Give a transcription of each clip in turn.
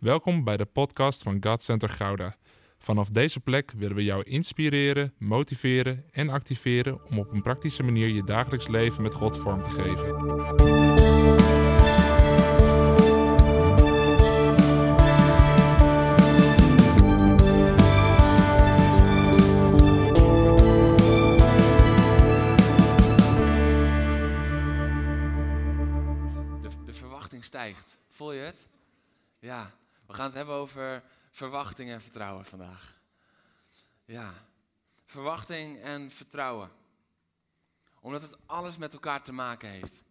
Welkom bij de podcast van God Center Gouda. Vanaf deze plek willen we jou inspireren, motiveren en activeren om op een praktische manier je dagelijks leven met God vorm te geven. De, de verwachting stijgt. Voel je het? Ja, we gaan het hebben over verwachting en vertrouwen vandaag. Ja, verwachting en vertrouwen. Omdat het alles met elkaar te maken heeft.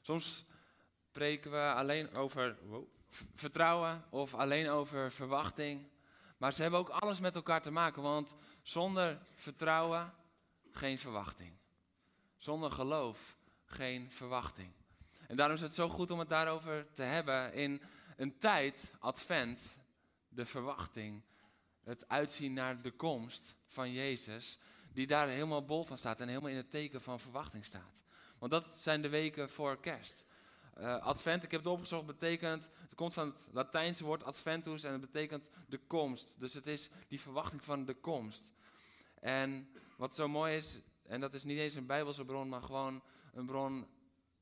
Soms preken we alleen over wow, vertrouwen of alleen over verwachting. Maar ze hebben ook alles met elkaar te maken, want zonder vertrouwen geen verwachting. Zonder geloof geen verwachting. En daarom is het zo goed om het daarover te hebben in een tijd, advent, de verwachting, het uitzien naar de komst van Jezus, die daar helemaal bol van staat en helemaal in het teken van verwachting staat. Want dat zijn de weken voor kerst. Eh, advent, ik heb het opgezocht, betekent, het komt van het Latijnse woord adventus en het betekent de komst. Dus het is die verwachting van de komst. En wat zo mooi is, en dat is niet eens een bijbelse bron, maar gewoon een bron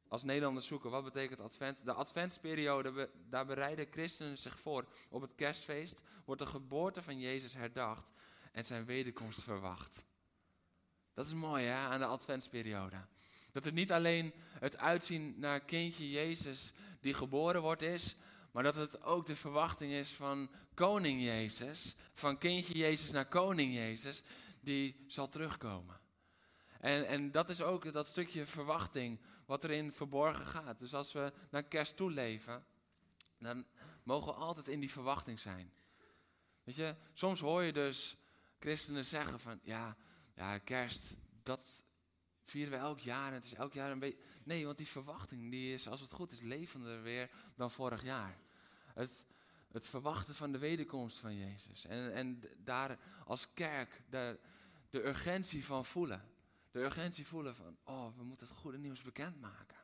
als Nederlanders zoeken, wat betekent advent? De adventsperiode, daar bereiden christenen zich voor. Op het kerstfeest wordt de geboorte van Jezus herdacht en zijn wederkomst verwacht. Dat is mooi hè, aan de adventsperiode. Dat het niet alleen het uitzien naar kindje Jezus die geboren wordt is, maar dat het ook de verwachting is van koning Jezus, van kindje Jezus naar koning Jezus, die zal terugkomen. En, en dat is ook dat stukje verwachting wat erin verborgen gaat. Dus als we naar kerst toe leven, dan mogen we altijd in die verwachting zijn. Weet je, soms hoor je dus christenen zeggen van, ja, ja kerst, dat vieren we elk jaar en het is elk jaar een beetje... Nee, want die verwachting, die is, als het goed is, levender weer dan vorig jaar. Het, het verwachten van de wederkomst van Jezus. En, en daar als kerk de, de urgentie van voelen. De urgentie voelen van, oh, we moeten het goede nieuws bekendmaken.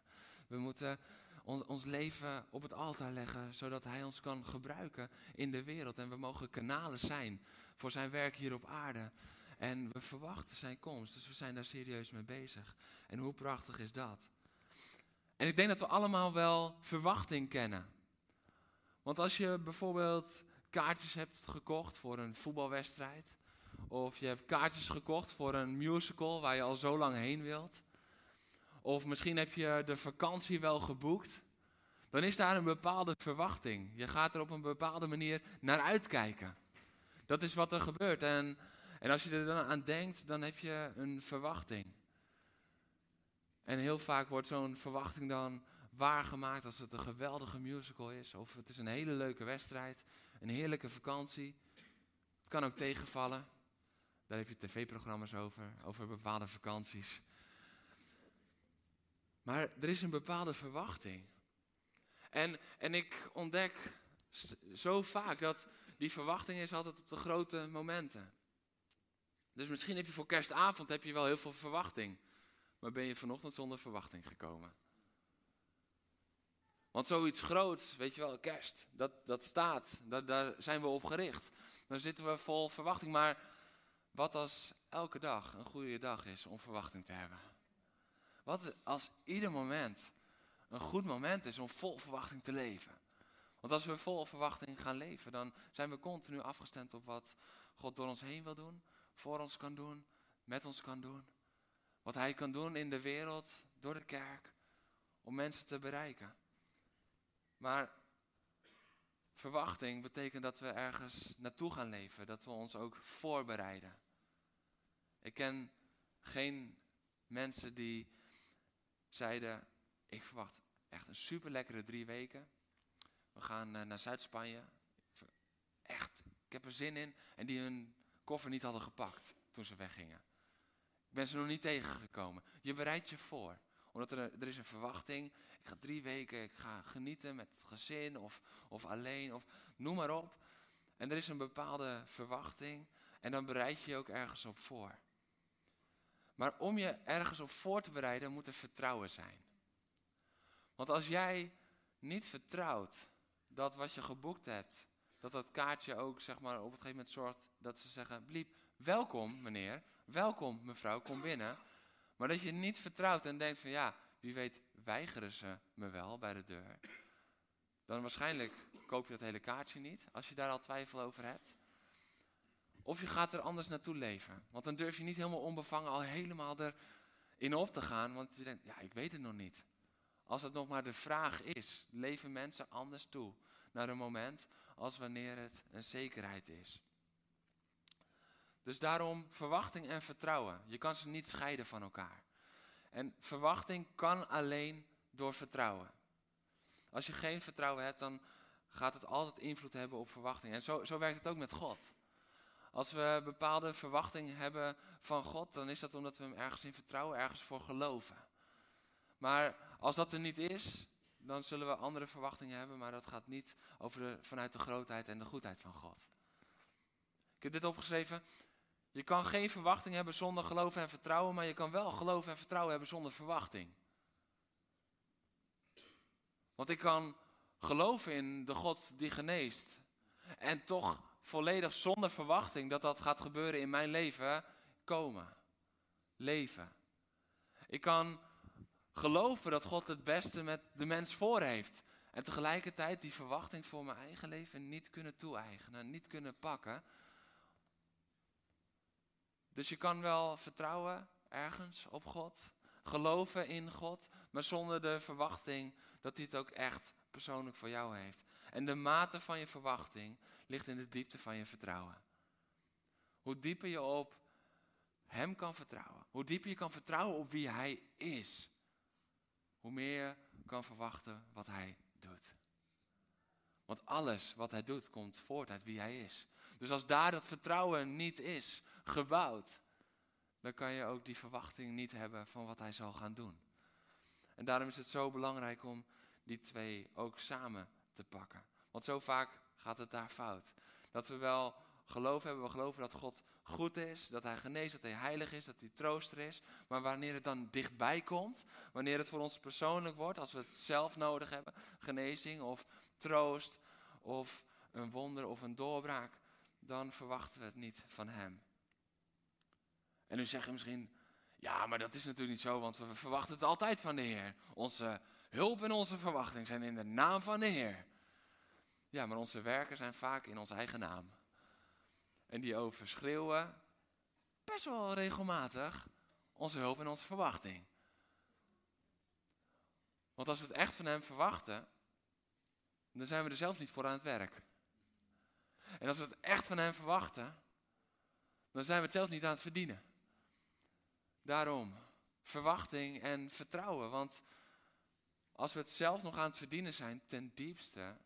We moeten ons, ons leven op het altaar leggen, zodat Hij ons kan gebruiken in de wereld. En we mogen kanalen zijn voor Zijn werk hier op aarde. En we verwachten Zijn komst, dus we zijn daar serieus mee bezig. En hoe prachtig is dat? En ik denk dat we allemaal wel verwachting kennen. Want als je bijvoorbeeld kaartjes hebt gekocht voor een voetbalwedstrijd, of je hebt kaartjes gekocht voor een musical waar je al zo lang heen wilt. Of misschien heb je de vakantie wel geboekt. Dan is daar een bepaalde verwachting. Je gaat er op een bepaalde manier naar uitkijken. Dat is wat er gebeurt. En, en als je er dan aan denkt, dan heb je een verwachting. En heel vaak wordt zo'n verwachting dan waargemaakt als het een geweldige musical is. Of het is een hele leuke wedstrijd, een heerlijke vakantie. Het kan ook tegenvallen. Daar heb je tv-programma's over, over bepaalde vakanties. Maar er is een bepaalde verwachting. En, en ik ontdek zo vaak dat die verwachting is altijd op de grote momenten. Dus misschien heb je voor kerstavond heb je wel heel veel verwachting. Maar ben je vanochtend zonder verwachting gekomen? Want zoiets groots, weet je wel, kerst, dat, dat staat, dat, daar zijn we op gericht. Dan zitten we vol verwachting, maar wat als elke dag een goede dag is om verwachting te hebben? Wat als ieder moment een goed moment is om vol verwachting te leven? Want als we vol verwachting gaan leven, dan zijn we continu afgestemd op wat God door ons heen wil doen, voor ons kan doen, met ons kan doen. Wat Hij kan doen in de wereld, door de kerk, om mensen te bereiken. Maar verwachting betekent dat we ergens naartoe gaan leven, dat we ons ook voorbereiden. Ik ken geen mensen die zeiden, ik verwacht echt een super lekkere drie weken. We gaan eh, naar Zuid-Spanje. Echt, ik heb er zin in. En die hun koffer niet hadden gepakt toen ze weggingen. Ik ben ze nog niet tegengekomen. Je bereidt je voor. Omdat er, er is een verwachting. Ik ga drie weken, ik ga genieten met het gezin of, of alleen of noem maar op. En er is een bepaalde verwachting. En dan bereid je je ook ergens op voor. Maar om je ergens op voor te bereiden, moet er vertrouwen zijn. Want als jij niet vertrouwt dat wat je geboekt hebt, dat dat kaartje ook zeg maar, op een gegeven moment zorgt dat ze zeggen, bliep, welkom meneer, welkom mevrouw, kom binnen. Maar dat je niet vertrouwt en denkt van ja, wie weet weigeren ze me wel bij de deur. Dan waarschijnlijk koop je dat hele kaartje niet, als je daar al twijfel over hebt. Of je gaat er anders naartoe leven. Want dan durf je niet helemaal onbevangen al helemaal erin op te gaan. Want je denkt, ja, ik weet het nog niet. Als het nog maar de vraag is, leven mensen anders toe naar een moment als wanneer het een zekerheid is. Dus daarom verwachting en vertrouwen. Je kan ze niet scheiden van elkaar. En verwachting kan alleen door vertrouwen. Als je geen vertrouwen hebt, dan gaat het altijd invloed hebben op verwachting. En zo, zo werkt het ook met God. Als we bepaalde verwachting hebben van God, dan is dat omdat we hem ergens in vertrouwen, ergens voor geloven. Maar als dat er niet is, dan zullen we andere verwachtingen hebben, maar dat gaat niet over de, vanuit de grootheid en de goedheid van God. Ik heb dit opgeschreven. Je kan geen verwachting hebben zonder geloof en vertrouwen, maar je kan wel geloof en vertrouwen hebben zonder verwachting. Want ik kan geloven in de God die geneest en toch volledig zonder verwachting dat dat gaat gebeuren in mijn leven komen. Leven. Ik kan geloven dat God het beste met de mens voor heeft. En tegelijkertijd die verwachting voor mijn eigen leven niet kunnen toe-eigenen, niet kunnen pakken. Dus je kan wel vertrouwen ergens op God, geloven in God, maar zonder de verwachting dat hij het ook echt persoonlijk voor jou heeft. En de mate van je verwachting ligt in de diepte van je vertrouwen. Hoe dieper je op Hem kan vertrouwen, hoe dieper je kan vertrouwen op wie Hij is, hoe meer je kan verwachten wat Hij doet. Want alles wat Hij doet komt voort uit wie Hij is. Dus als daar dat vertrouwen niet is gebouwd, dan kan je ook die verwachting niet hebben van wat Hij zal gaan doen. En daarom is het zo belangrijk om die twee ook samen te pakken. Want zo vaak gaat het daar fout. Dat we wel geloof hebben, we geloven dat God goed is, dat Hij geneest, dat Hij heilig is, dat Hij trooster is. Maar wanneer het dan dichtbij komt, wanneer het voor ons persoonlijk wordt, als we het zelf nodig hebben, genezing of troost of een wonder of een doorbraak, dan verwachten we het niet van Hem. En nu zeg je misschien, ja, maar dat is natuurlijk niet zo, want we verwachten het altijd van de Heer. Onze hulp en onze verwachting zijn in de naam van de Heer. Ja, maar onze werken zijn vaak in onze eigen naam. En die overschreeuwen best wel regelmatig onze hulp en onze verwachting. Want als we het echt van Hem verwachten, dan zijn we er zelf niet voor aan het werk. En als we het echt van Hem verwachten, dan zijn we het zelf niet aan het verdienen. Daarom, verwachting en vertrouwen. Want als we het zelf nog aan het verdienen zijn, ten diepste,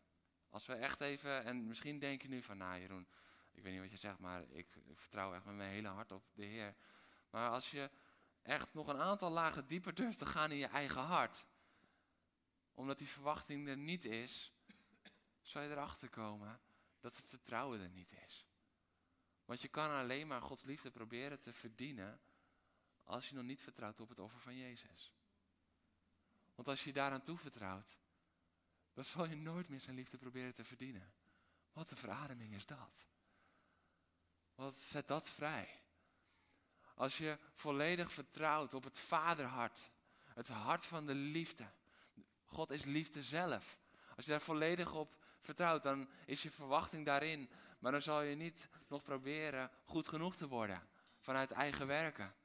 als we echt even, en misschien denk je nu van, nou Jeroen, ik weet niet wat je zegt, maar ik, vertrouw echt met mijn hele hart op de Heer. Maar als je echt nog een aantal lagen dieper durft te gaan in je eigen hart, omdat die verwachting er niet is, zal je erachter komen dat het vertrouwen er niet is. Want je kan alleen maar Gods liefde proberen te verdienen als je nog niet vertrouwt op het offer van Jezus. Want als je daaraan toevertrouwt, dan zal je nooit meer zijn liefde proberen te verdienen. Wat een verademing is dat. Wat zet dat vrij. Als je volledig vertrouwt op het vaderhart, het hart van de liefde. God is liefde zelf. Als je daar volledig op vertrouwt, dan is je verwachting daarin. Maar dan zal je niet nog proberen goed genoeg te worden vanuit eigen werken.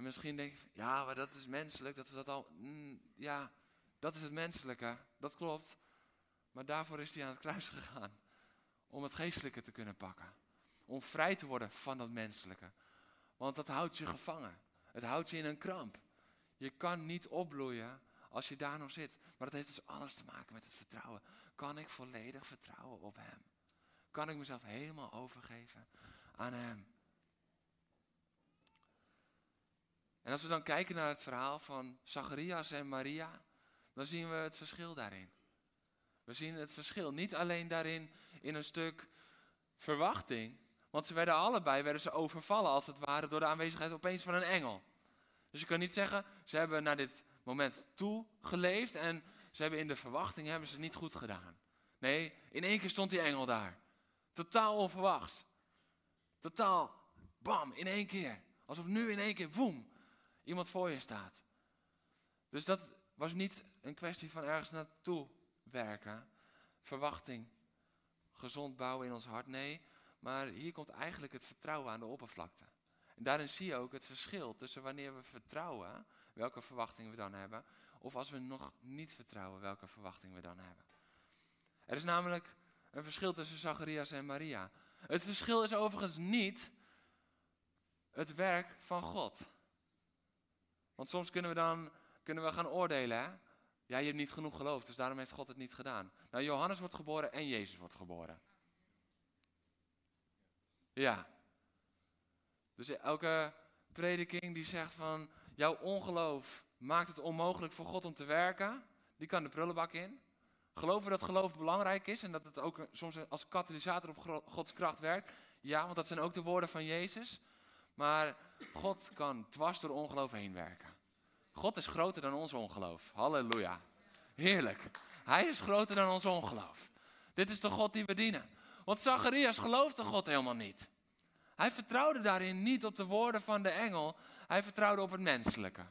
En misschien denk je, ja, maar dat is menselijk, dat we dat al. Mm, ja, dat is het menselijke, dat klopt. Maar daarvoor is hij aan het kruis gegaan. Om het geestelijke te kunnen pakken. Om vrij te worden van dat menselijke. Want dat houdt je gevangen. Het houdt je in een kramp. Je kan niet opbloeien als je daar nog zit. Maar dat heeft dus alles te maken met het vertrouwen. Kan ik volledig vertrouwen op Hem? Kan ik mezelf helemaal overgeven aan Hem? En als we dan kijken naar het verhaal van Zacharias en Maria, dan zien we het verschil daarin. We zien het verschil niet alleen daarin in een stuk verwachting, want ze werden allebei werden ze overvallen als het ware door de aanwezigheid opeens van een engel. Dus je kan niet zeggen, ze hebben naar dit moment toe geleefd en ze hebben in de verwachting hebben ze het niet goed gedaan. Nee, in één keer stond die engel daar. Totaal onverwachts. Totaal, bam, in één keer. Alsof nu in één keer, boem, iemand voor je staat. Dus dat was niet een kwestie van ergens naartoe werken. Verwachting, gezond bouwen in ons hart. Nee, maar hier komt eigenlijk het vertrouwen aan de oppervlakte. En daarin zie je ook het verschil tussen wanneer we vertrouwen, welke verwachting we dan hebben, of als we nog niet vertrouwen, welke verwachting we dan hebben. Er is namelijk een verschil tussen Zacharias en Maria. Het verschil is overigens niet het werk van God. Want soms kunnen we dan kunnen we gaan oordelen. Hè? Ja, je hebt niet genoeg geloofd, dus daarom heeft God het niet gedaan. Nou, Johannes wordt geboren en Jezus wordt geboren. Ja. Dus elke prediking die zegt van jouw ongeloof maakt het onmogelijk voor God om te werken, die kan de prullenbak in. Geloven dat geloof belangrijk is en dat het ook soms als katalysator op Gods kracht werkt? Ja, want dat zijn ook de woorden van Jezus. Maar God kan dwars door ongeloof heen werken. God is groter dan ons ongeloof. Halleluja. Heerlijk. Hij is groter dan ons ongeloof. Dit is de God die we dienen. Want Zacharias geloofde God helemaal niet. Hij vertrouwde daarin niet op de woorden van de engel. Hij vertrouwde op het menselijke.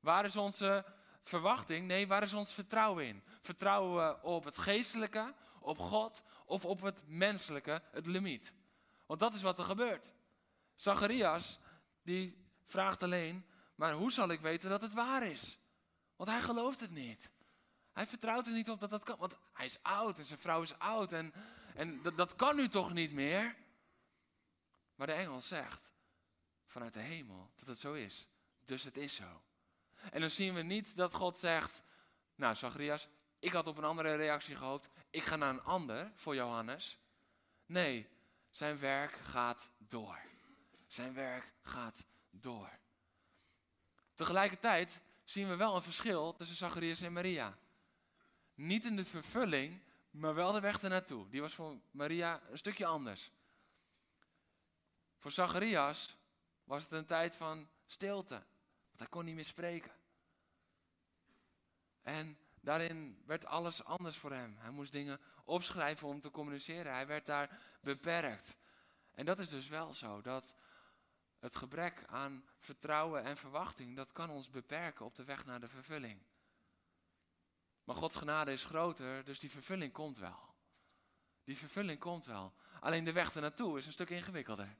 Waar is onze verwachting? Nee, waar is ons vertrouwen in? Vertrouwen we op het geestelijke, op God of op het menselijke, het limiet? Want dat is wat er gebeurt. Zacharias, die vraagt alleen, maar hoe zal ik weten dat het waar is? Want hij gelooft het niet. Hij vertrouwt er niet op dat dat kan. Want hij is oud en zijn vrouw is oud. En, en dat, dat kan nu toch niet meer? Maar de engel zegt vanuit de hemel dat het zo is. Dus het is zo. En dan zien we niet dat God zegt, nou Zacharias, ik had op een andere reactie gehoopt. Ik ga naar een ander voor Johannes. Nee, zijn werk gaat door. Zijn werk gaat door. Tegelijkertijd zien we wel een verschil tussen Zacharias en Maria. Niet in de vervulling, maar wel de weg ernaartoe. Die was voor Maria een stukje anders. Voor Zacharias was het een tijd van stilte, want hij kon niet meer spreken. En daarin werd alles anders voor hem. Hij moest dingen opschrijven om te communiceren. Hij werd daar beperkt. En dat is dus wel zo, dat het gebrek aan vertrouwen en verwachting, dat kan ons beperken op de weg naar de vervulling. Maar Gods genade is groter, dus die vervulling komt wel. Die vervulling komt wel. Alleen de weg ernaartoe is een stuk ingewikkelder.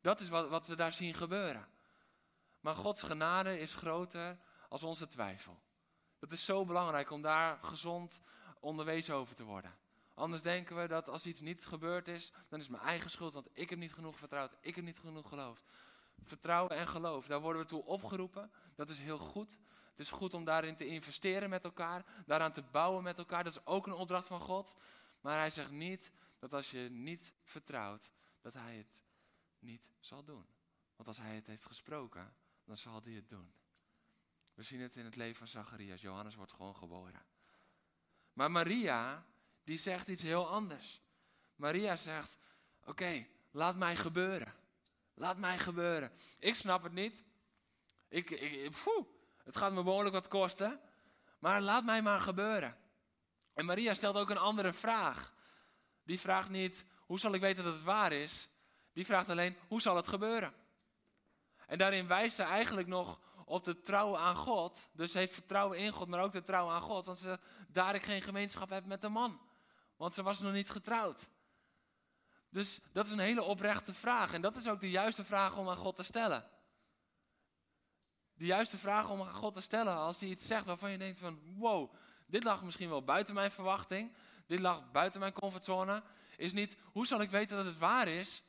Dat is wat, wat we daar zien gebeuren. Maar Gods genade is groter als onze twijfel. Het is zo belangrijk om daar gezond onderwezen over te worden. Anders denken we dat als iets niet gebeurd is, dan is mijn eigen schuld, want ik heb niet genoeg vertrouwd, ik heb niet genoeg geloofd. Vertrouwen en geloof, daar worden we toe opgeroepen. Dat is heel goed. Het is goed om daarin te investeren met elkaar, daaraan te bouwen met elkaar. Dat is ook een opdracht van God. Maar hij zegt niet dat als je niet vertrouwt, dat hij het niet zal doen. Want als hij het heeft gesproken, dan zal hij het doen. We zien het in het leven van Zacharias. Johannes wordt gewoon geboren. Maar Maria, die zegt iets heel anders. Maria zegt, oké, laat mij gebeuren. Laat mij gebeuren. Ik snap het niet. Ik, ik, het gaat me behoorlijk wat kosten. Maar laat mij maar gebeuren. En Maria stelt ook een andere vraag. Die vraagt niet, hoe zal ik weten dat het waar is? Die vraagt alleen, hoe zal het gebeuren? En daarin wijst ze eigenlijk nog op de trouwen aan God. Dus heeft vertrouwen in God, maar ook de trouwen aan God. Want ze daar ik geen gemeenschap heb met de man. Want ze was nog niet getrouwd. Dus dat is een hele oprechte vraag. En dat is ook de juiste vraag om aan God te stellen. De juiste vraag om aan God te stellen als hij iets zegt waarvan je denkt van wow, dit lag misschien wel buiten mijn verwachting. Dit lag buiten mijn comfortzone. Is niet hoe zal ik weten dat het waar is?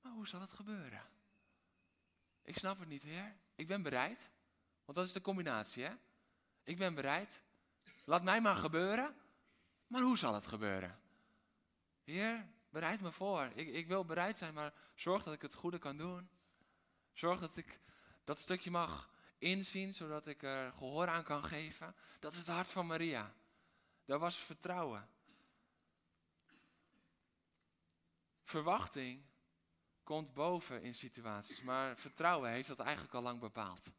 Maar hoe zal het gebeuren? Ik snap het niet, Heer. Ik ben bereid. Want dat is de combinatie, hè? Ik ben bereid. Laat mij maar gebeuren. Maar hoe zal het gebeuren? Heer, bereid me voor. Ik, ik wil bereid zijn, maar zorg dat ik het goede kan doen. Zorg dat ik dat stukje mag inzien, zodat ik er gehoor aan kan geven. Dat is het hart van Maria. Daar was vertrouwen. Verwachting komt boven in situaties, maar vertrouwen heeft dat eigenlijk al lang bepaald.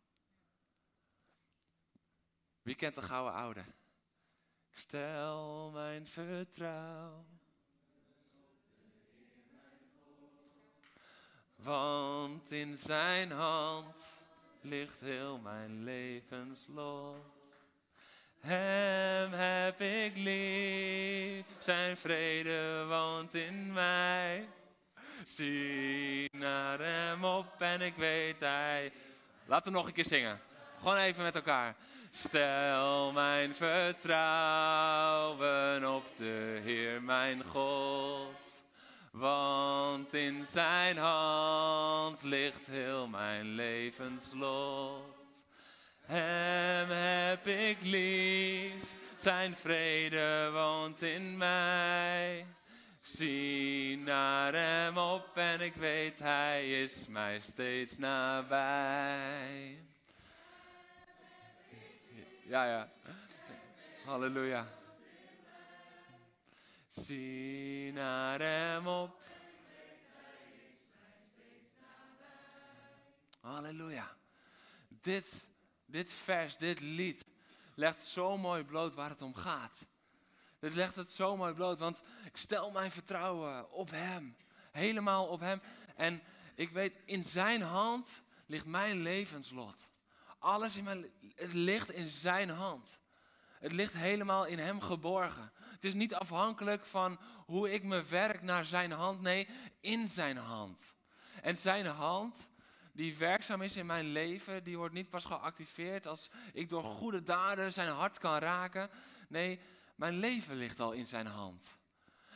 Wie kent de gouden oude? Stel mijn vertrouwen. Want in zijn hand ligt heel mijn levenslot. Hem heb ik lief, zijn vrede woont in mij. Zie naar hem op en ik weet hij. Laten we nog een keer zingen. Gewoon even met elkaar. Stel mijn vertrouwen op de Heer mijn God. Want in zijn hand ligt heel mijn levenslot. Hem heb ik lief, zijn vrede woont in mij. Zie naar hem op en ik weet hij is mij steeds nabij. Ja, ja. Halleluja. Zie naar hem op. Halleluja. Dit, dit vers, dit lied legt zo mooi bloot waar het om gaat. Dit legt het zo mooi bloot, want ik stel mijn vertrouwen op Hem. Helemaal op Hem. En ik weet, in Zijn hand ligt mijn levenslot. Alles in mijn, het ligt in Zijn hand. Het ligt helemaal in Hem geborgen. Het is niet afhankelijk van hoe ik me werk naar Zijn hand. Nee, in Zijn hand. En Zijn hand, die werkzaam is in mijn leven, die wordt niet pas geactiveerd als ik door goede daden Zijn hart kan raken. Nee, mijn leven ligt al in Zijn hand.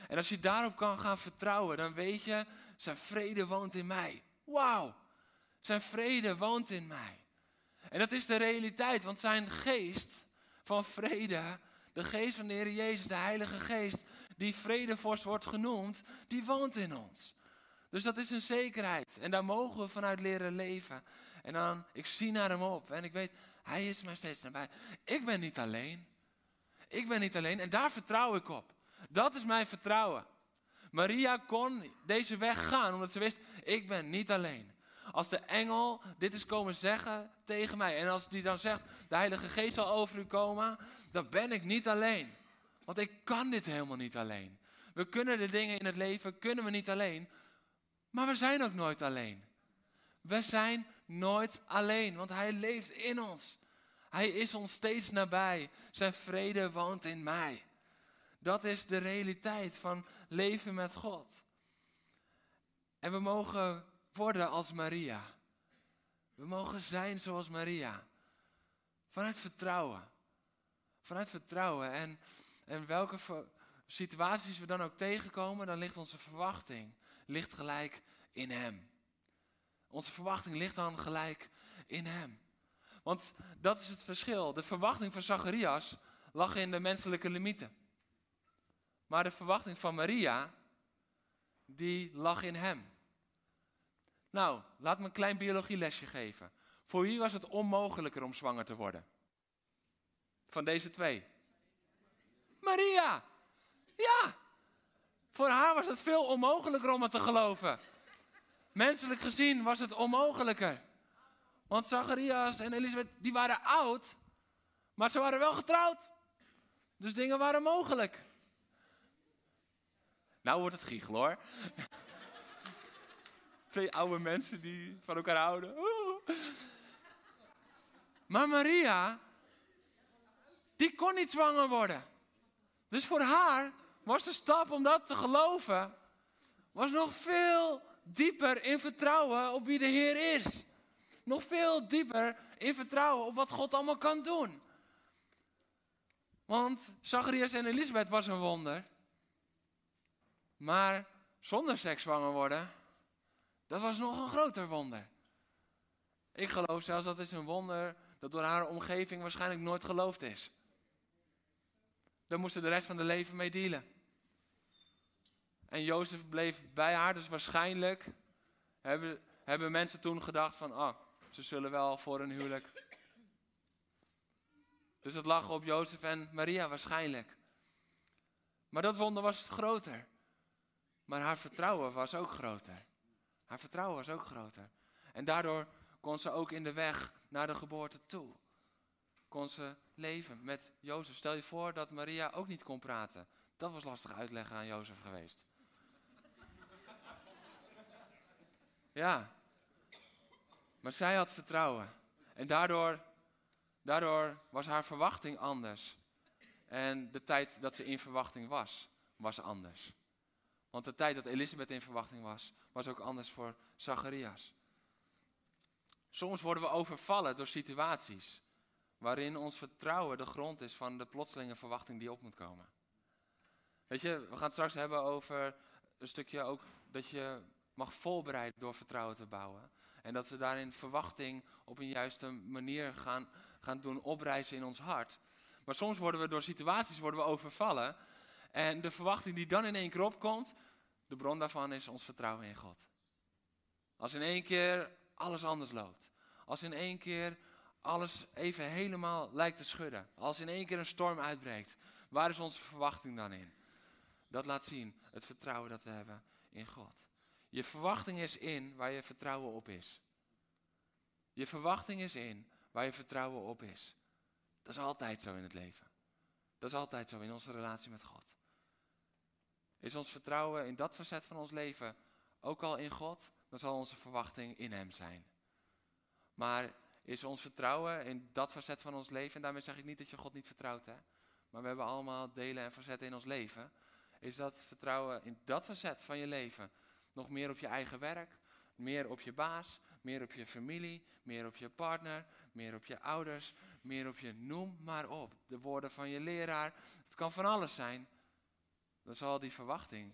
En als je daarop kan gaan vertrouwen, dan weet je, Zijn vrede woont in mij. Wauw, Zijn vrede woont in mij. En dat is de realiteit, want Zijn geest van vrede, de geest van de Heer Jezus, de Heilige Geest, die vredevorst wordt genoemd, die woont in ons. Dus dat is een zekerheid. En daar mogen we vanuit leren leven. En dan, ik zie naar hem op en ik weet, hij is mij steeds nabij. Ik ben niet alleen. Ik ben niet alleen en daar vertrouw ik op. Dat is mijn vertrouwen. Maria kon deze weg gaan omdat ze wist, ik ben niet alleen. Als de engel dit is komen zeggen tegen mij. En als die dan zegt, de Heilige Geest zal over u komen. Dan ben ik niet alleen. Want ik kan dit helemaal niet alleen. We kunnen de dingen in het leven, kunnen we niet alleen. Maar we zijn ook nooit alleen. We zijn nooit alleen, want Hij leeft in ons. Hij is ons steeds nabij. Zijn vrede woont in mij. Dat is de realiteit van leven met God. En we mogen worden als Maria. We mogen zijn zoals Maria. Vanuit vertrouwen. Vanuit vertrouwen. En, en welke situaties we dan ook tegenkomen, dan ligt onze verwachting ligt gelijk in Hem. Onze verwachting ligt dan gelijk in Hem. Want dat is het verschil. De verwachting van Zacharias lag in de menselijke limieten. Maar de verwachting van Maria, die lag in Hem. Nou, laat me een klein biologielesje geven. Voor wie was het onmogelijker om zwanger te worden? Van deze twee. Maria. Ja. Voor haar was het veel onmogelijker om het te geloven. Menselijk gezien was het onmogelijker. Want Zacharias en Elisabeth, die waren oud, maar ze waren wel getrouwd. Dus dingen waren mogelijk. Nou wordt het giechel hoor. Twee oude mensen die van elkaar houden. Maar Maria, die kon niet zwanger worden. Dus voor haar was de stap om dat te geloven, was nog veel dieper in vertrouwen op wie de Heer is. Nog veel dieper in vertrouwen op wat God allemaal kan doen. Want Zacharias en Elisabeth was een wonder. Maar zonder seks zwanger worden, dat was nog een groter wonder. Ik geloof zelfs dat is een wonder dat door haar omgeving waarschijnlijk nooit geloofd is. Daar moesten de rest van de leven mee dealen. En Jozef bleef bij haar, dus waarschijnlijk hebben, hebben mensen toen gedacht van, ah, ze zullen wel voor een huwelijk. Dus het lag op Jozef en Maria waarschijnlijk. Maar dat wonder was groter. Maar haar vertrouwen was ook groter. Haar vertrouwen was ook groter. En daardoor kon ze ook in de weg naar de geboorte toe. Kon ze leven met Jozef. Stel je voor dat Maria ook niet kon praten. Dat was lastig uitleggen aan Jozef geweest. Ja. Maar zij had vertrouwen. En daardoor, daardoor was haar verwachting anders. En de tijd dat ze in verwachting was, was anders. Want de tijd dat Elisabeth in verwachting was, was ook anders voor Zacharias. Soms worden we overvallen door situaties waarin ons vertrouwen de grond is van de plotselinge verwachting die op moet komen. Weet je, we gaan het straks hebben over een stukje ook dat je mag voorbereiden door vertrouwen te bouwen. En dat we daarin verwachting op een juiste manier gaan, gaan doen oprijzen in ons hart. Maar soms worden we door situaties worden we overvallen. En de verwachting die dan in één keer opkomt, de bron daarvan is ons vertrouwen in God. Als in één keer alles anders loopt. Als in één keer alles even helemaal lijkt te schudden. Als in één keer een storm uitbreekt. Waar is onze verwachting dan in? Dat laat zien het vertrouwen dat we hebben in God. Je verwachting is in waar je vertrouwen op is. Je verwachting is in waar je vertrouwen op is. Dat is altijd zo in het leven. Dat is altijd zo in onze relatie met God. Is ons vertrouwen in dat facet van ons leven ook al in God, dan zal onze verwachting in Hem zijn. Maar is ons vertrouwen in dat facet van ons leven, en daarmee zeg ik niet dat je God niet vertrouwt, hè? maar we hebben allemaal delen en facetten in ons leven. Is dat vertrouwen in dat facet van je leven nog meer op je eigen werk, meer op je baas, meer op je familie, meer op je partner, meer op je ouders, meer op je noem maar op. De woorden van je leraar. Het kan van alles zijn. Dan zal die verwachting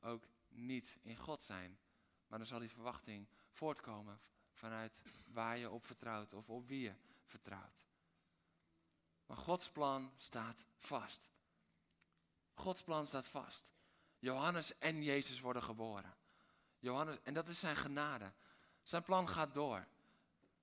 ook niet in God zijn. Maar dan zal die verwachting voortkomen vanuit waar je op vertrouwt of op wie je vertrouwt. Maar Gods plan staat vast. Gods plan staat vast. Johannes en Jezus worden geboren. Johannes, en dat is zijn genade. Zijn plan gaat door.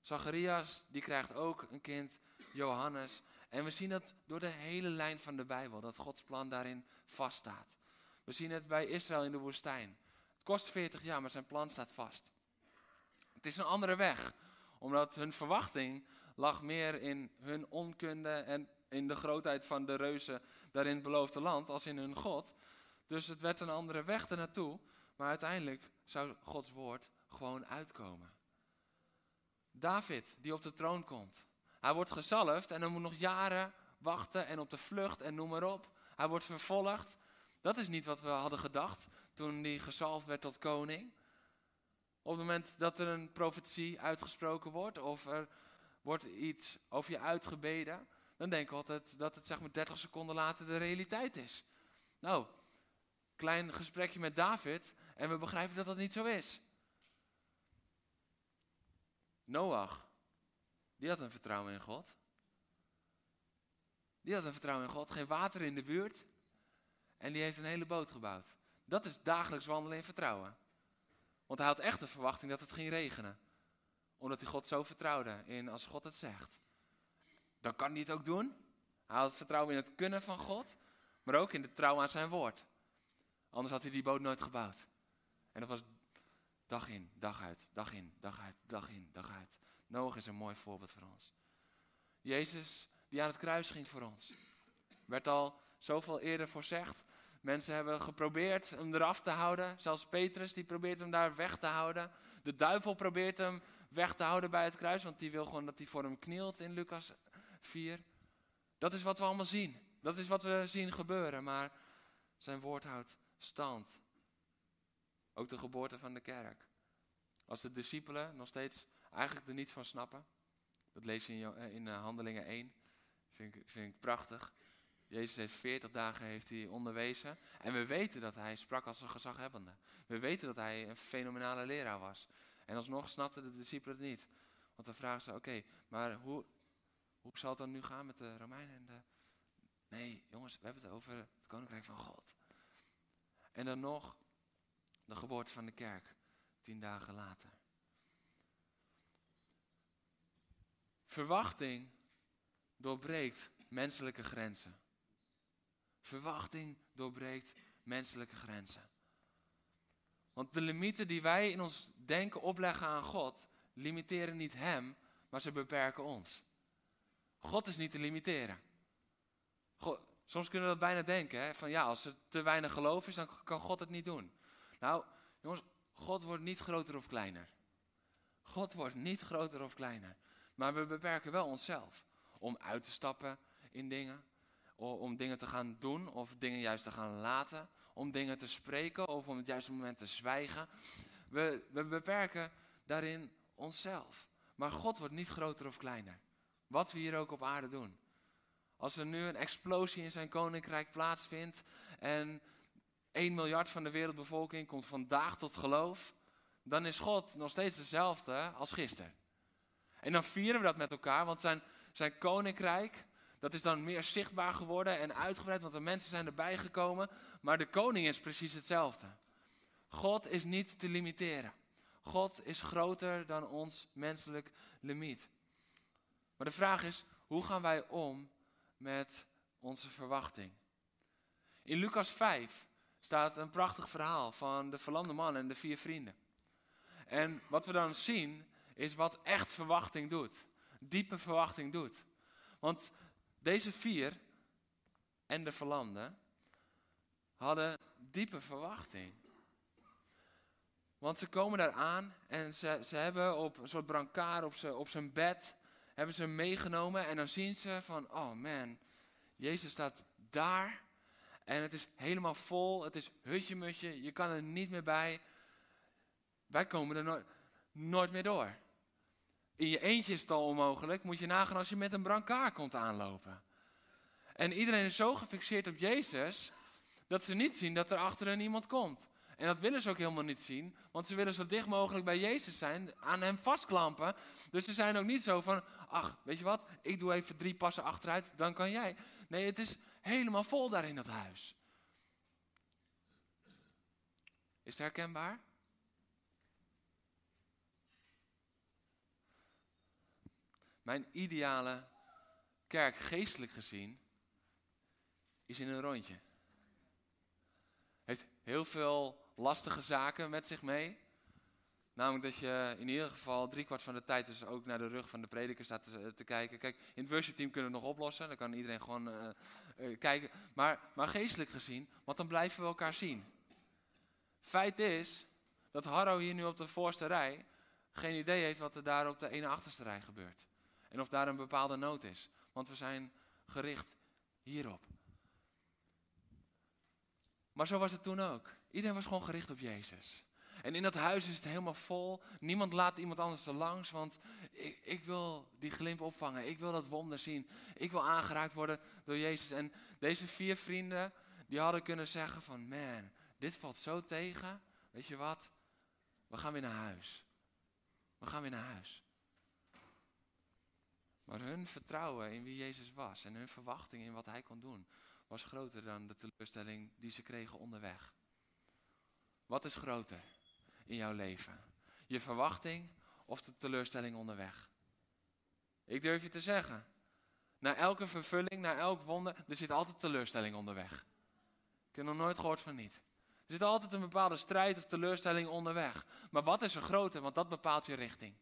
Zacharias, die krijgt ook een kind, Johannes. En we zien het door de hele lijn van de Bijbel, dat Gods plan daarin vaststaat. We zien het bij Israël in de woestijn. Het kost 40 jaar, maar zijn plan staat vast. Het is een andere weg, omdat hun verwachting lag meer in hun onkunde en in de grootheid van de reuzen daar in het beloofde land, als in hun God. Dus het werd een andere weg ernaartoe, maar uiteindelijk zou Gods woord gewoon uitkomen. David, die op de troon komt. Hij wordt gezalfd en hij moet nog jaren wachten en op de vlucht en noem maar op. Hij wordt vervolgd. Dat is niet wat we hadden gedacht toen hij gezalfd werd tot koning. Op het moment dat er een profetie uitgesproken wordt of er wordt iets over je uitgebeden, dan denken we altijd dat het zeg maar 30 seconden later de realiteit is. Nou, klein gesprekje met David en we begrijpen dat dat niet zo is. Noach, die had een vertrouwen in God. Die had een vertrouwen in God, geen water in de buurt. En die heeft een hele boot gebouwd. Dat is dagelijks wandelen in vertrouwen. Want hij had echt de verwachting dat het ging regenen. Omdat hij God zo vertrouwde in als God het zegt. Dan kan hij het ook doen. Hij had vertrouwen in het kunnen van God, maar ook in de trouw aan zijn woord. Anders had hij die boot nooit gebouwd. En dat was dag in, dag uit, dag in, dag uit, dag in, dag uit. Noach is een mooi voorbeeld voor ons. Jezus, die aan het kruis ging voor ons. Werd al zoveel eerder voorzegd. Mensen hebben geprobeerd hem eraf te houden. Zelfs Petrus die probeert hem daar weg te houden. De duivel probeert hem weg te houden bij het kruis, want die wil gewoon dat hij voor hem knielt in Lucas 4. Dat is wat we allemaal zien. Dat is wat we zien gebeuren. Maar zijn woord houdt stand. Ook de geboorte van de kerk. Als de discipelen nog steeds eigenlijk er niet van snappen. Dat lees je in, in eh, Handelingen 1. Vind ik, vind ik prachtig. Jezus heeft 40 dagen heeft hij onderwezen. En we weten dat hij sprak als een gezaghebbende. We weten dat hij een fenomenale leraar was. En alsnog snapten de discipelen het niet. Want dan vragen ze, oké, maar hoe, hoe zal het dan nu gaan met de Romeinen en de... Nee, jongens, we hebben het over het koninkrijk van God. En dan nog de geboorte van de kerk, tien dagen later. Verwachting doorbreekt menselijke grenzen. Verwachting doorbreekt menselijke grenzen. Want de limieten die wij in ons denken opleggen aan God, limiteren niet Hem, maar ze beperken ons. God is niet te limiteren. God, soms kunnen we dat bijna denken, hè? van ja, als er te weinig geloof is, dan kan God het niet doen. Nou, jongens, God wordt niet groter of kleiner. God wordt niet groter of kleiner. Maar we beperken wel onszelf om uit te stappen in dingen, om dingen te gaan doen of dingen juist te gaan laten, om dingen te spreken of om het juiste moment te zwijgen. We, we beperken daarin onszelf. Maar God wordt niet groter of kleiner. Wat we hier ook op aarde doen. Als er nu een explosie in zijn koninkrijk plaatsvindt en 1 miljard van de wereldbevolking komt vandaag tot geloof, dan is God nog steeds dezelfde als gisteren. En dan vieren we dat met elkaar, want zijn, zijn koninkrijk, dat is dan meer zichtbaar geworden en uitgebreid, want de mensen zijn erbij gekomen. Maar de koning is precies hetzelfde. God is niet te limiteren. God is groter dan ons menselijk limiet. Maar de vraag is, hoe gaan wij om met onze verwachting? In Lucas 5 staat een prachtig verhaal van de verlamde man en de vier vrienden. En wat we dan zien, is wat echt verwachting doet. Diepe verwachting doet. Want deze vier en de verlamde hadden diepe verwachting. Want ze komen daar aan en ze, ze hebben op een soort brancard op, ze, op zijn bed, hebben ze meegenomen en dan zien ze van, oh man, Jezus staat daar en het is helemaal vol, het is hutje-mutje, je kan er niet meer bij. Wij komen er nooit meer door. In je eentje is het al onmogelijk, moet je nagaan als je met een brancard komt aanlopen. En iedereen is zo gefixeerd op Jezus, dat ze niet zien dat er achter hen iemand komt. En dat willen ze ook helemaal niet zien, want ze willen zo dicht mogelijk bij Jezus zijn, aan hem vastklampen. Dus ze zijn ook niet zo van, ach, weet je wat, ik doe even drie passen achteruit, dan kan jij. Nee, het is helemaal vol daar in dat huis. Is het herkenbaar? Mijn ideale kerk, geestelijk gezien, is in een rondje. Heeft heel veel lastige zaken met zich mee. Namelijk dat je in ieder geval driekwart van de tijd dus ook naar de rug van de prediker staat te, kijken. Kijk, in het worshipteam kunnen we het nog oplossen. Dan kan iedereen gewoon uh, uh, kijken. Maar, maar geestelijk gezien, want dan blijven we elkaar zien. Feit is dat Harro hier nu op de voorste rij geen idee heeft wat er daar op de ene achterste rij gebeurt. En of daar een bepaalde nood is. Want we zijn gericht hierop. Maar zo was het toen ook. Iedereen was gewoon gericht op Jezus. En in dat huis is het helemaal vol. Niemand laat iemand anders er langs, want ik, ik, wil die glimp opvangen. Ik wil dat wonder zien. Ik wil aangeraakt worden door Jezus. En deze vier vrienden, die hadden kunnen zeggen van, man, dit valt zo tegen. Weet je wat? We gaan weer naar huis. We gaan weer naar huis. Maar hun vertrouwen in wie Jezus was en hun verwachting in wat hij kon doen, was groter dan de teleurstelling die ze kregen onderweg. Wat is groter in jouw leven? Je verwachting of de teleurstelling onderweg? Ik durf je te zeggen, na elke vervulling, na elk wonder, er zit altijd teleurstelling onderweg. Ik heb nog nooit gehoord van niet. Er zit altijd een bepaalde strijd of teleurstelling onderweg. Maar wat is er groter? Want dat bepaalt je richting.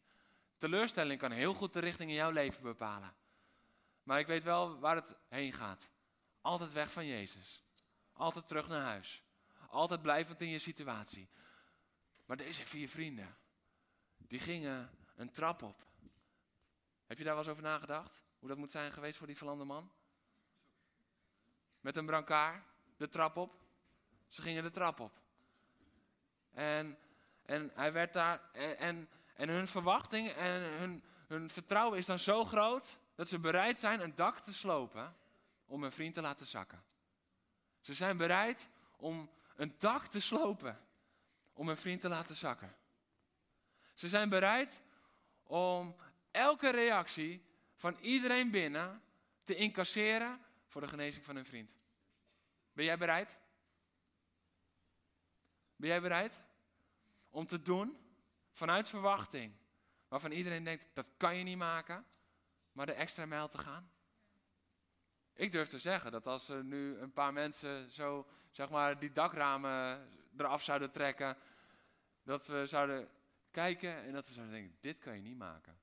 Teleurstelling kan heel goed de richting in jouw leven bepalen. Maar ik weet wel waar het heen gaat. Altijd weg van Jezus. Altijd terug naar huis. Altijd blijvend in je situatie. Maar deze vier vrienden, die gingen een trap op. Heb je daar wel eens over nagedacht? Hoe dat moet zijn geweest voor die verlande man? Met een brancard, de trap op. Ze gingen de trap op. En, en hij werd daar. En, en hun verwachting en hun, hun vertrouwen is dan zo groot dat ze bereid zijn een dak te slopen om hun vriend te laten zakken. Ze zijn bereid om een dak te slopen om hun vriend te laten zakken. Ze zijn bereid om elke reactie van iedereen binnen te incasseren voor de genezing van hun vriend. Ben jij bereid? Ben jij bereid om te doen vanuit verwachting, waarvan iedereen denkt dat kan je niet maken, maar de extra mijl te gaan? Ik durf te zeggen dat als er nu een paar mensen zo, zeg maar, die dakramen eraf zouden trekken, dat we zouden kijken en dat we zouden denken, dit kan je niet maken.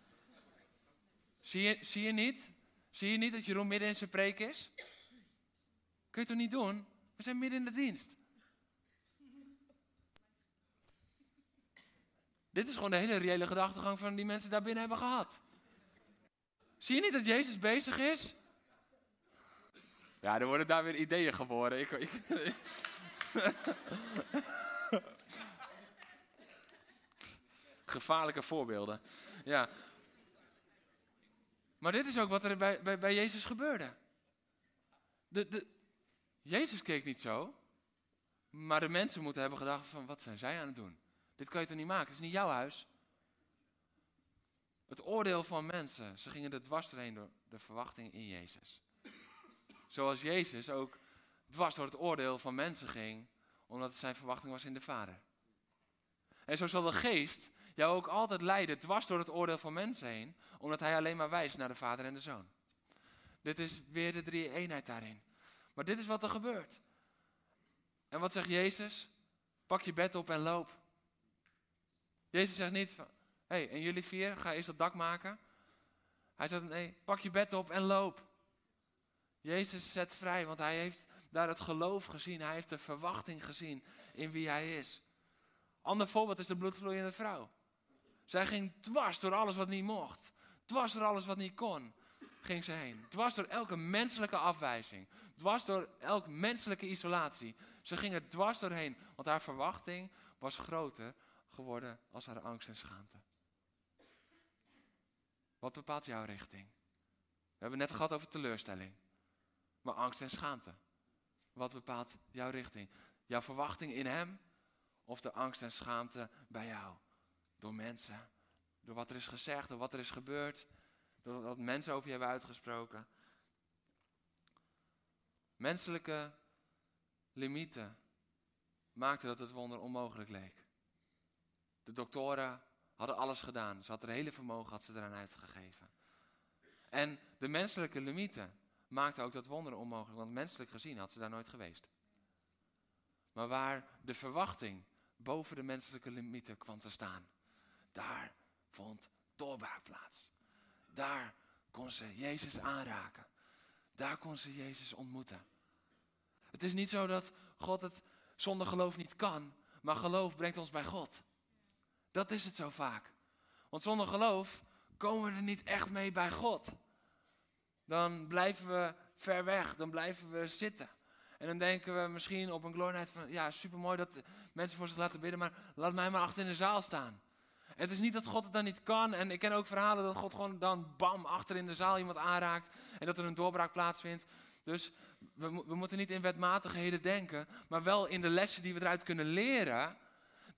Zie je, niet? Zie je niet dat Jeroen midden in zijn preek is? Kun je toch niet doen? We zijn midden in de dienst. Dit is gewoon de hele reële gedachtegang van die mensen daar binnen hebben gehad. Zie je niet dat Jezus bezig is? Ja, er worden daar weer ideeën geboren. Ik, ik, Gevaarlijke voorbeelden. Ja. Maar dit is ook wat er bij, bij, bij Jezus gebeurde. De, de, Jezus keek niet zo. Maar de mensen moeten hebben gedacht van, wat zijn zij aan het doen? Dit kan je toch niet maken? Het is niet jouw huis. Het oordeel van mensen, ze gingen er dwars doorheen door de verwachting in Jezus. Zoals Jezus ook dwars door het oordeel van mensen ging, omdat het zijn verwachting was in de Vader. En zo zal de geest jou ook altijd leiden dwars door het oordeel van mensen heen, omdat hij alleen maar wijst naar de Vader en de Zoon. Dit is weer de drie eenheid daarin. Maar dit is wat er gebeurt. En wat zegt Jezus? Pak je bed op en loop. Jezus zegt niet van, hé, hey, en jullie vier, ga eerst dat dak maken. Hij zegt, nee, pak je bed op en loop. Jezus zet vrij, want hij heeft daar het geloof gezien. Hij heeft de verwachting gezien in wie hij is. Ander voorbeeld is de bloedvloeiende vrouw. Zij ging dwars door alles wat niet mocht. Dwars door alles wat niet kon. Ging ze heen. Dwars door elke menselijke afwijzing. Dwars door elke menselijke isolatie. Ze ging er dwars doorheen. Want haar verwachting was groter geworden als haar angst en schaamte. Wat bepaalt jouw richting? We hebben het net gehad over teleurstelling. Maar angst en schaamte. Wat bepaalt jouw richting? Jouw verwachting in Hem of de angst en schaamte bij jou? Door mensen, door wat er is gezegd, door wat er is gebeurd, door wat mensen over je hebben uitgesproken. Menselijke limieten maakten dat het wonder onmogelijk leek. De doktoren hadden alles gedaan. Ze had er hele vermogen had ze eraan uitgegeven. En de menselijke limieten maakten ook dat wonder onmogelijk, want menselijk gezien had ze daar nooit geweest. Maar waar de verwachting boven de menselijke limieten kwam te staan, daar vond doorbraak plaats. Daar kon ze Jezus aanraken. Daar kon ze Jezus ontmoeten. Het is niet zo dat God het zonder geloof niet kan, maar geloof brengt ons bij God. Dat is het zo vaak. Want zonder geloof komen we er niet echt mee bij God. Dan blijven we ver weg, dan blijven we zitten. En dan denken we misschien op een glory van, ja, supermooi dat mensen voor zich laten bidden, maar laat mij maar achter in de zaal staan. Het is niet dat God het dan niet kan. En ik ken ook verhalen dat God gewoon dan bam achter in de zaal iemand aanraakt. En dat er een doorbraak plaatsvindt. Dus we, we moeten niet in wetmatigheden denken. Maar wel in de lessen die we eruit kunnen leren.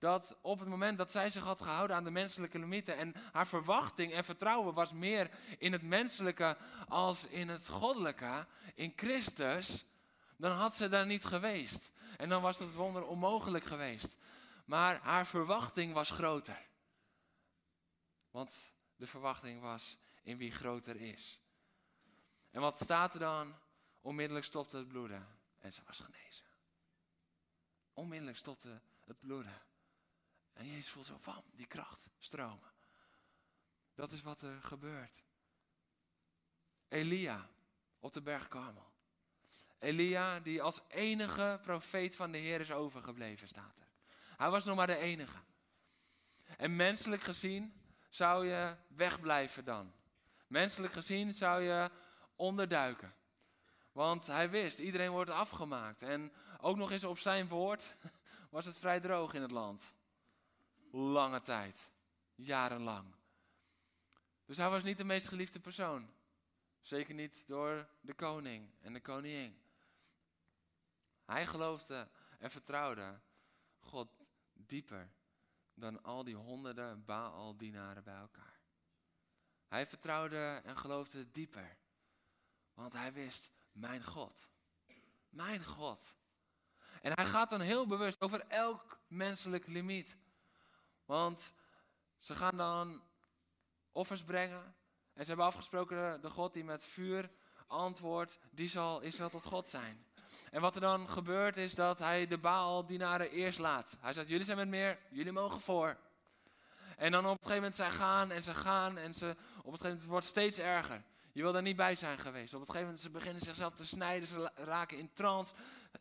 Dat op het moment dat zij zich had gehouden aan de menselijke limieten. En haar verwachting en vertrouwen was meer in het menselijke als in het goddelijke. In Christus. Dan had ze daar niet geweest. En dan was het wonder onmogelijk geweest. Maar haar verwachting was groter. Want de verwachting was in wie groter is. En wat staat er dan? Onmiddellijk stopte het bloeden en ze was genezen. Onmiddellijk stopte het bloeden. En Jezus voelt zo van die kracht stromen. Dat is wat er gebeurt. Elia op de berg Karmel. Elia die als enige profeet van de Heer is overgebleven, staat er. Hij was nog maar de enige. En menselijk gezien zou je wegblijven dan. Menselijk gezien zou je onderduiken. Want hij wist, iedereen wordt afgemaakt. En ook nog eens op zijn woord was het vrij droog in het land. Lange tijd. Jarenlang. Dus hij was niet de meest geliefde persoon. Zeker niet door de koning en de koningin. Hij geloofde en vertrouwde God dieper dan al die honderden Baal-dienaren bij elkaar. Hij vertrouwde en geloofde dieper. Want hij wist, mijn God. Mijn God. En hij gaat dan heel bewust over elk menselijk limiet. Want ze gaan dan offers brengen. En ze hebben afgesproken, de God die met vuur antwoordt, die zal Israël tot God zijn. En wat er dan gebeurt is dat hij de Baal-dienaren eerst laat. Hij zegt, jullie zijn met meer, jullie mogen voor. En dan op een gegeven moment zij gaan en ze gaan en ze, op een gegeven moment wordt het steeds erger. Je wil daar niet bij zijn geweest. Op een gegeven moment ze beginnen zichzelf te snijden, ze raken in trance.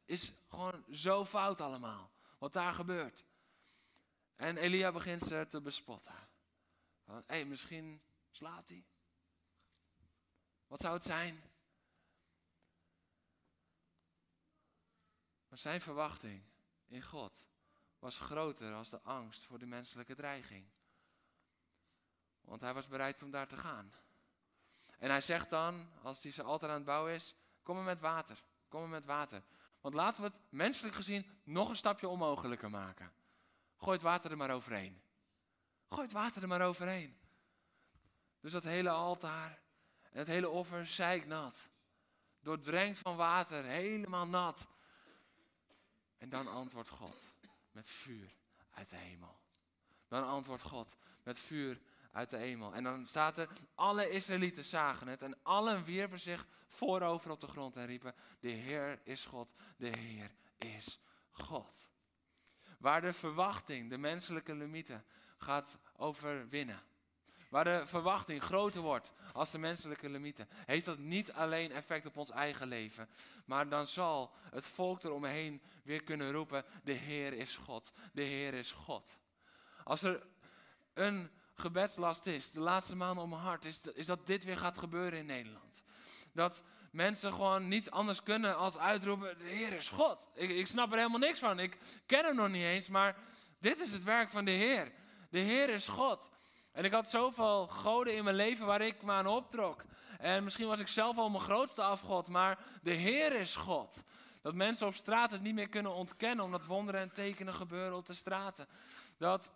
Is gewoon zo fout allemaal, wat daar gebeurt. En Elia begint ze te bespotten. Hé, misschien slaapt hij. Wat zou het zijn? Maar zijn verwachting in God was groter als de angst voor de menselijke dreiging. Want hij was bereid om daar te gaan. En hij zegt dan, als hij ze altijd aan het bouwen is, kom met water. Kom maar met water. Want laten we het menselijk gezien nog een stapje onmogelijker maken. Gooi het water er maar overheen. Gooi het water er maar overheen. Dus dat hele altaar en het hele offer zeiknat. Doordrenkt van water, helemaal nat. En dan antwoordt God met vuur uit de hemel. Dan antwoordt God met vuur uit de hemel. En dan staat er, alle Israëlieten zagen het en allen wierpen zich voorover op de grond en riepen, de Heer is God, de Heer is God. Waar de verwachting, de menselijke limieten, gaat overwinnen. Waar de verwachting groter wordt als de menselijke limieten, heeft dat niet alleen effect op ons eigen leven. Maar dan zal het volk eromheen weer kunnen roepen, de Heer is God, de Heer is God. Als er een gebedslast is, de laatste maanden om mijn hart, is, is dat dit weer gaat gebeuren in Nederland. Dat mensen gewoon niet anders kunnen als uitroepen, de Heer is God. Ik, ik snap er helemaal niks van, ik ken hem nog niet eens, maar dit is het werk van de Heer. De Heer is God. En ik had zoveel goden in mijn leven waar ik me aan optrok. En misschien was ik zelf al mijn grootste afgod, maar de Heer is God. Dat mensen op straat het niet meer kunnen ontkennen, omdat wonderen en tekenen gebeuren op de straten. Dat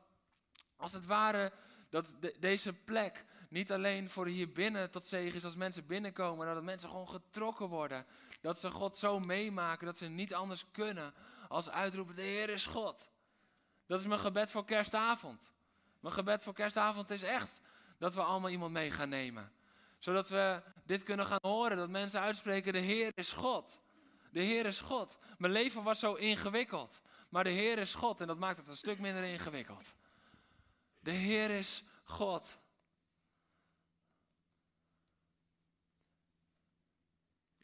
als het ware dat deze plek niet alleen voor hier binnen tot zegen is als mensen binnenkomen, maar dat mensen gewoon getrokken worden. Dat ze God zo meemaken dat ze niet anders kunnen als uitroepen: De Heer is God. Dat is mijn gebed voor kerstavond. Mijn gebed voor kerstavond is echt dat we allemaal iemand mee gaan nemen. Zodat we dit kunnen gaan horen, dat mensen uitspreken: De Heer is God. De Heer is God. Mijn leven was zo ingewikkeld, maar de Heer is God en dat maakt het een stuk minder ingewikkeld. De Heer is God.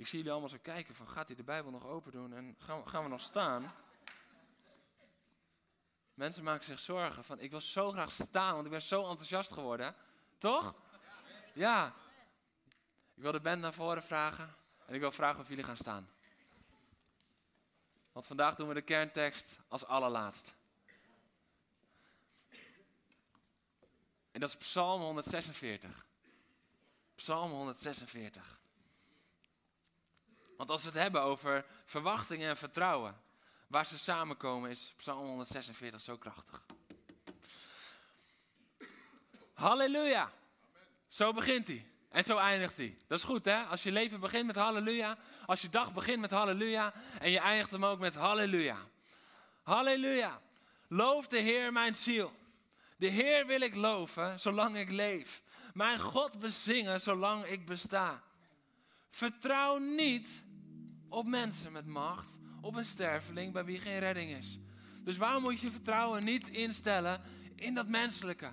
Ik zie jullie allemaal zo kijken van gaat hij de Bijbel nog open doen en gaan, gaan we nog staan? Mensen maken zich zorgen van ik wil zo graag staan, want ik ben zo enthousiast geworden. Toch? Ja. Ik wil de band naar voren vragen en ik wil vragen of jullie gaan staan. Want vandaag doen we de kerntekst als allerlaatst. En dat is Psalm 146. Psalm 146. Want als we het hebben over verwachtingen en vertrouwen, waar ze samenkomen, is Psalm 146 zo krachtig. Halleluja. Zo begint hij. En zo eindigt hij. Dat is goed hè? Als je leven begint met halleluja. Als je dag begint met halleluja. En je eindigt hem ook met halleluja. Halleluja. Loof de Heer mijn ziel. De Heer wil ik loven zolang ik leef. Mijn God bezingen zolang ik besta. Vertrouw niet op mensen met macht, op een sterveling bij wie geen redding is. Dus waar moet je vertrouwen niet instellen in dat menselijke?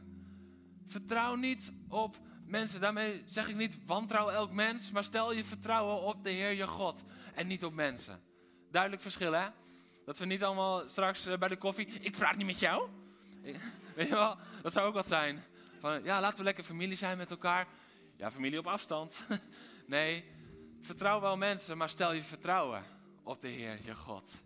Vertrouw niet op mensen. Daarmee zeg ik niet wantrouw elk mens, maar stel je vertrouwen op de Heer je God en niet op mensen. Duidelijk verschil hè? Dat we niet allemaal straks eh, bij de koffie, ik praat niet met jou. Weet je wel, dat zou ook wat zijn. Van, ja, laten we lekker familie zijn met elkaar. Ja, familie op afstand. Nee, vertrouw wel mensen, maar stel je vertrouwen op de Heer, je God.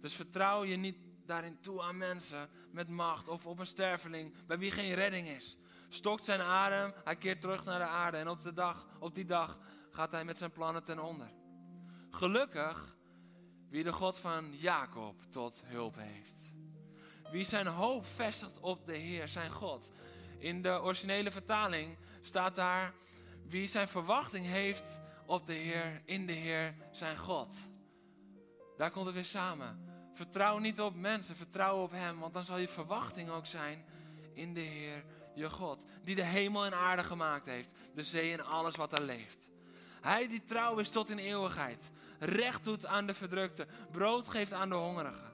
Dus vertrouw je niet daarin toe aan mensen met macht of op een sterveling bij wie geen redding is. Stokt zijn adem, hij keert terug naar de aarde en op, de dag, op die dag gaat hij met zijn plannen ten onder. Gelukkig wie de God van Jacob tot hulp heeft. Wie zijn hoop vestigt op de Heer, zijn God. In de originele vertaling staat daar wie zijn verwachting heeft op de Heer, in de Heer, zijn God. Daar komt het weer samen. Vertrouw niet op mensen, vertrouw op Hem, want dan zal je verwachting ook zijn in de Heer, je God. Die de hemel en aarde gemaakt heeft, de zee en alles wat er leeft. Hij die trouw is tot in eeuwigheid, recht doet aan de verdrukte, brood geeft aan de hongerigen.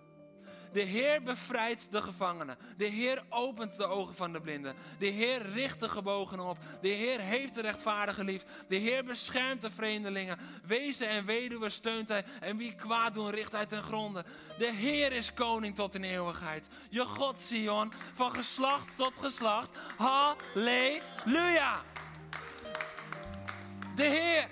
De Heer bevrijdt de gevangenen. De Heer opent de ogen van de blinden. De Heer richt de gebogenen op. De Heer heeft de rechtvaardige lief. De Heer beschermt de vreemdelingen. Wezen en weduwen steunt hij. En wie kwaad doen, richt hij ten gronde. De Heer is koning tot in eeuwigheid. Je God, Sion, van geslacht tot geslacht. Halleluja. De Heer.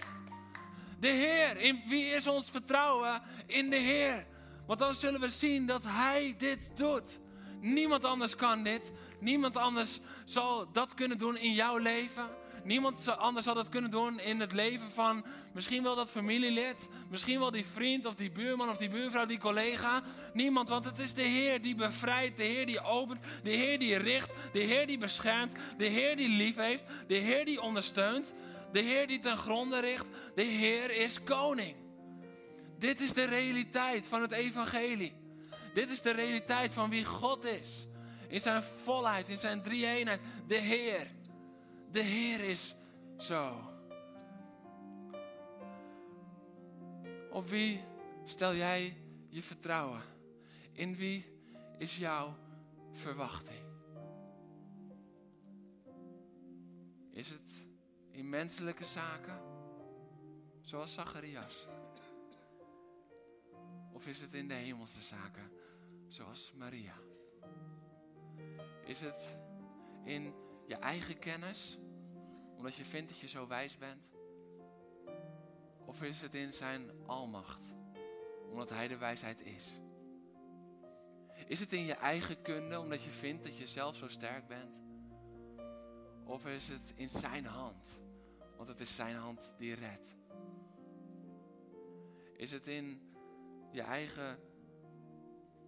De Heer. In wie is ons vertrouwen? In de Heer. Want dan zullen we zien dat Hij dit doet. Niemand anders kan dit. Niemand anders zal dat kunnen doen in jouw leven. Niemand anders zal dat kunnen doen in het leven van misschien wel dat familielid. Misschien wel die vriend of die buurman of die buurvrouw, die collega. Niemand, want het is de Heer die bevrijdt, de Heer die opent, de Heer die richt, de Heer die beschermt, de Heer die lief heeft, de Heer die ondersteunt, de Heer die ten gronde richt. De Heer is koning. Dit is de realiteit van het evangelie. Dit is de realiteit van wie God is. In zijn volheid, in zijn drie-eenheid. De Heer. De Heer is zo. Op wie stel jij je vertrouwen? In wie is jouw verwachting? Is het in menselijke zaken, zoals Zacharias? Of is het in de hemelse zaken, zoals Maria? Is het in je eigen kennis, omdat je vindt dat je zo wijs bent? Of is het in zijn almacht, omdat hij de wijsheid is? Is het in je eigen kunde, omdat je vindt dat je zelf zo sterk bent? Of is het in zijn hand, want het is zijn hand die redt? Is het in je eigen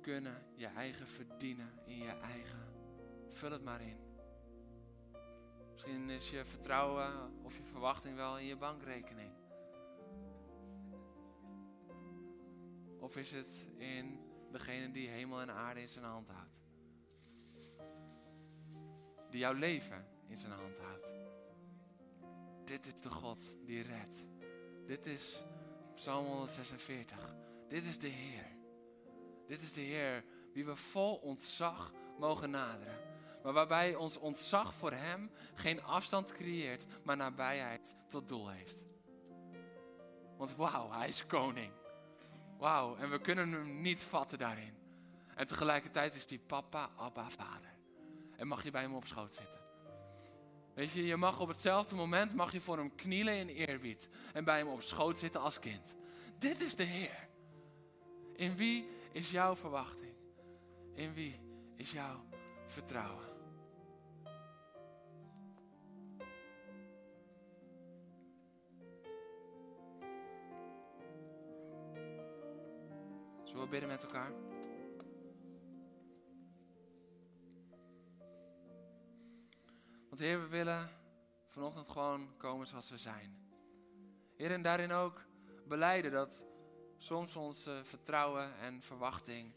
kunnen, je eigen verdienen, in je eigen. Vul het maar in. Misschien is je vertrouwen of je verwachting wel in je bankrekening. Of is het in degene die hemel en aarde in zijn hand houdt? Die jouw leven in zijn hand houdt. Dit is de God die redt. Dit is Psalm 146. Dit is de Heer. Dit is de Heer wie we vol ontzag mogen naderen. Maar waarbij ons ontzag voor Hem geen afstand creëert, maar nabijheid tot doel heeft. Want wauw, Hij is koning. Wauw, en we kunnen Hem niet vatten daarin. En tegelijkertijd is die papa, Abba, vader. En mag je bij Hem op schoot zitten. Weet je, je mag op hetzelfde moment mag je voor Hem knielen in eerbied. En bij Hem op schoot zitten als kind. Dit is de Heer. In wie is jouw verwachting? In wie is jouw vertrouwen? Zullen we bidden met elkaar? Want Heer, we willen vanochtend gewoon komen zoals we zijn. Heer, en daarin ook beleiden dat soms ons vertrouwen en verwachting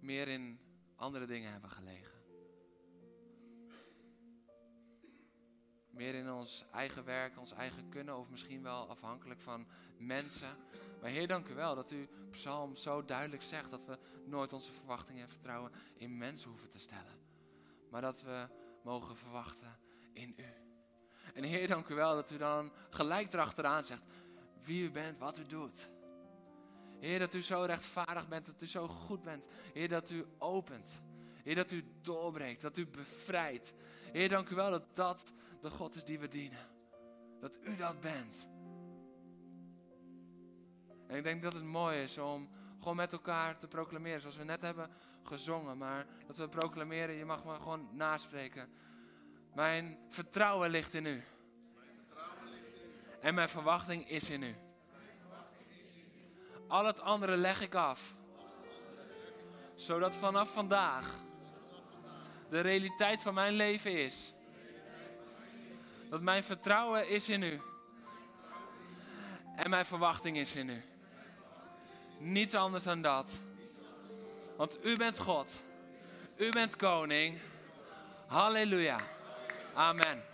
meer in andere dingen hebben gelegen. Meer in ons eigen werk, ons eigen kunnen of misschien wel afhankelijk van mensen. Maar Heer, dank u wel dat u Psalm zo duidelijk zegt dat we nooit onze verwachtingen en vertrouwen in mensen hoeven te stellen. Maar dat we mogen verwachten in u. En Heer, dank u wel dat u dan gelijk erachteraan zegt, wie u bent, wat u doet. Heer, dat u zo rechtvaardig bent, dat u zo goed bent. Heer, dat u opent. Heer, dat u doorbreekt, dat u bevrijdt. Heer, dank u wel dat dat de God is die we dienen. Dat u dat bent. En ik denk dat het mooi is om gewoon met elkaar te proclameren, zoals we net hebben gezongen. Maar dat we proclameren, je mag me gewoon naspreken. Mijn vertrouwen ligt in u. En mijn verwachting is in u. Al het andere leg ik af. Zodat vanaf vandaag de realiteit van mijn leven is. Dat mijn vertrouwen is in u. En mijn verwachting is in u. Niets anders dan dat. Want u bent God. U bent koning. Halleluja. Amen.